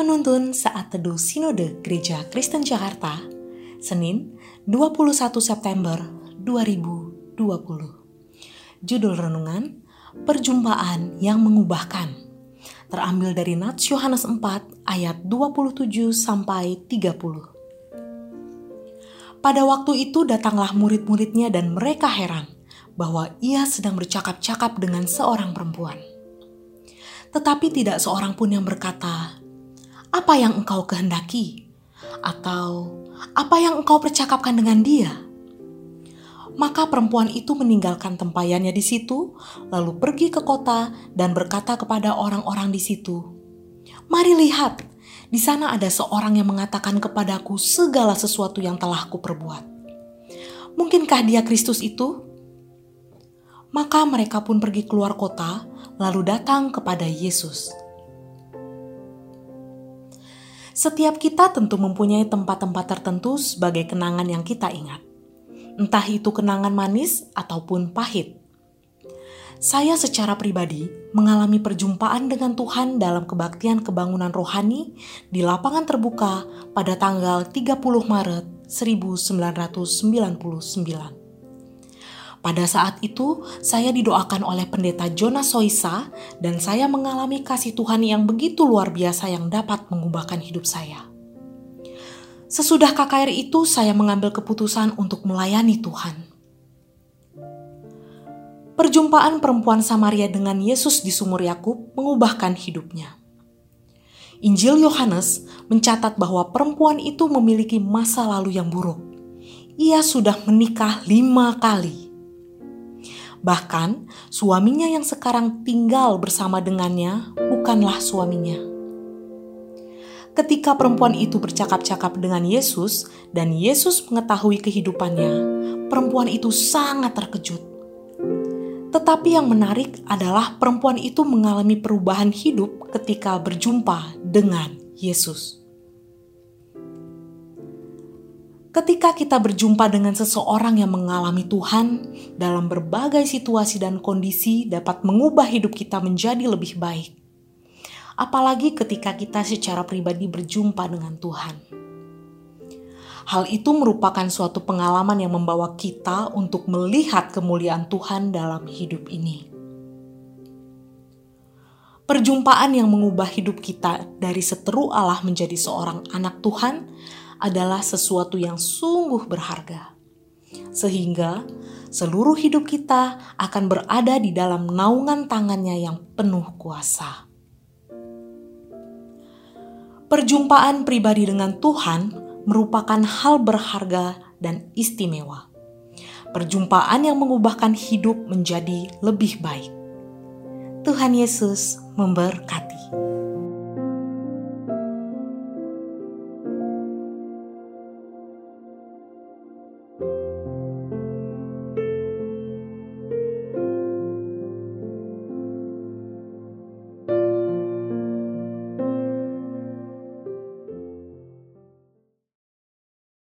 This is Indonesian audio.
Penuntun Saat Teduh Sinode Gereja Kristen Jakarta, Senin 21 September 2020. Judul Renungan, Perjumpaan yang Mengubahkan. Terambil dari Nats Yohanes 4 ayat 27 sampai 30. Pada waktu itu datanglah murid-muridnya dan mereka heran bahwa ia sedang bercakap-cakap dengan seorang perempuan. Tetapi tidak seorang pun yang berkata, apa yang engkau kehendaki, atau apa yang engkau percakapkan dengan dia. Maka perempuan itu meninggalkan tempayannya di situ, lalu pergi ke kota dan berkata kepada orang-orang di situ, "Mari lihat, di sana ada seorang yang mengatakan kepadaku segala sesuatu yang telah kuperbuat. Mungkinkah dia Kristus itu?" Maka mereka pun pergi keluar kota, lalu datang kepada Yesus. Setiap kita tentu mempunyai tempat-tempat tertentu sebagai kenangan yang kita ingat. Entah itu kenangan manis ataupun pahit. Saya secara pribadi mengalami perjumpaan dengan Tuhan dalam kebaktian kebangunan rohani di lapangan terbuka pada tanggal 30 Maret 1999. Pada saat itu, saya didoakan oleh pendeta Jonas Soisa dan saya mengalami kasih Tuhan yang begitu luar biasa yang dapat mengubahkan hidup saya. Sesudah KKR itu, saya mengambil keputusan untuk melayani Tuhan. Perjumpaan perempuan Samaria dengan Yesus di sumur Yakub mengubahkan hidupnya. Injil Yohanes mencatat bahwa perempuan itu memiliki masa lalu yang buruk. Ia sudah menikah lima kali Bahkan, suaminya yang sekarang tinggal bersama dengannya bukanlah suaminya. Ketika perempuan itu bercakap-cakap dengan Yesus, dan Yesus mengetahui kehidupannya, perempuan itu sangat terkejut. Tetapi yang menarik adalah perempuan itu mengalami perubahan hidup ketika berjumpa dengan Yesus. Ketika kita berjumpa dengan seseorang yang mengalami Tuhan dalam berbagai situasi dan kondisi dapat mengubah hidup kita menjadi lebih baik. Apalagi ketika kita secara pribadi berjumpa dengan Tuhan. Hal itu merupakan suatu pengalaman yang membawa kita untuk melihat kemuliaan Tuhan dalam hidup ini. Perjumpaan yang mengubah hidup kita dari seteru Allah menjadi seorang anak Tuhan adalah sesuatu yang sungguh berharga, sehingga seluruh hidup kita akan berada di dalam naungan tangannya yang penuh kuasa. Perjumpaan pribadi dengan Tuhan merupakan hal berharga dan istimewa. Perjumpaan yang mengubahkan hidup menjadi lebih baik. Tuhan Yesus memberkati. you.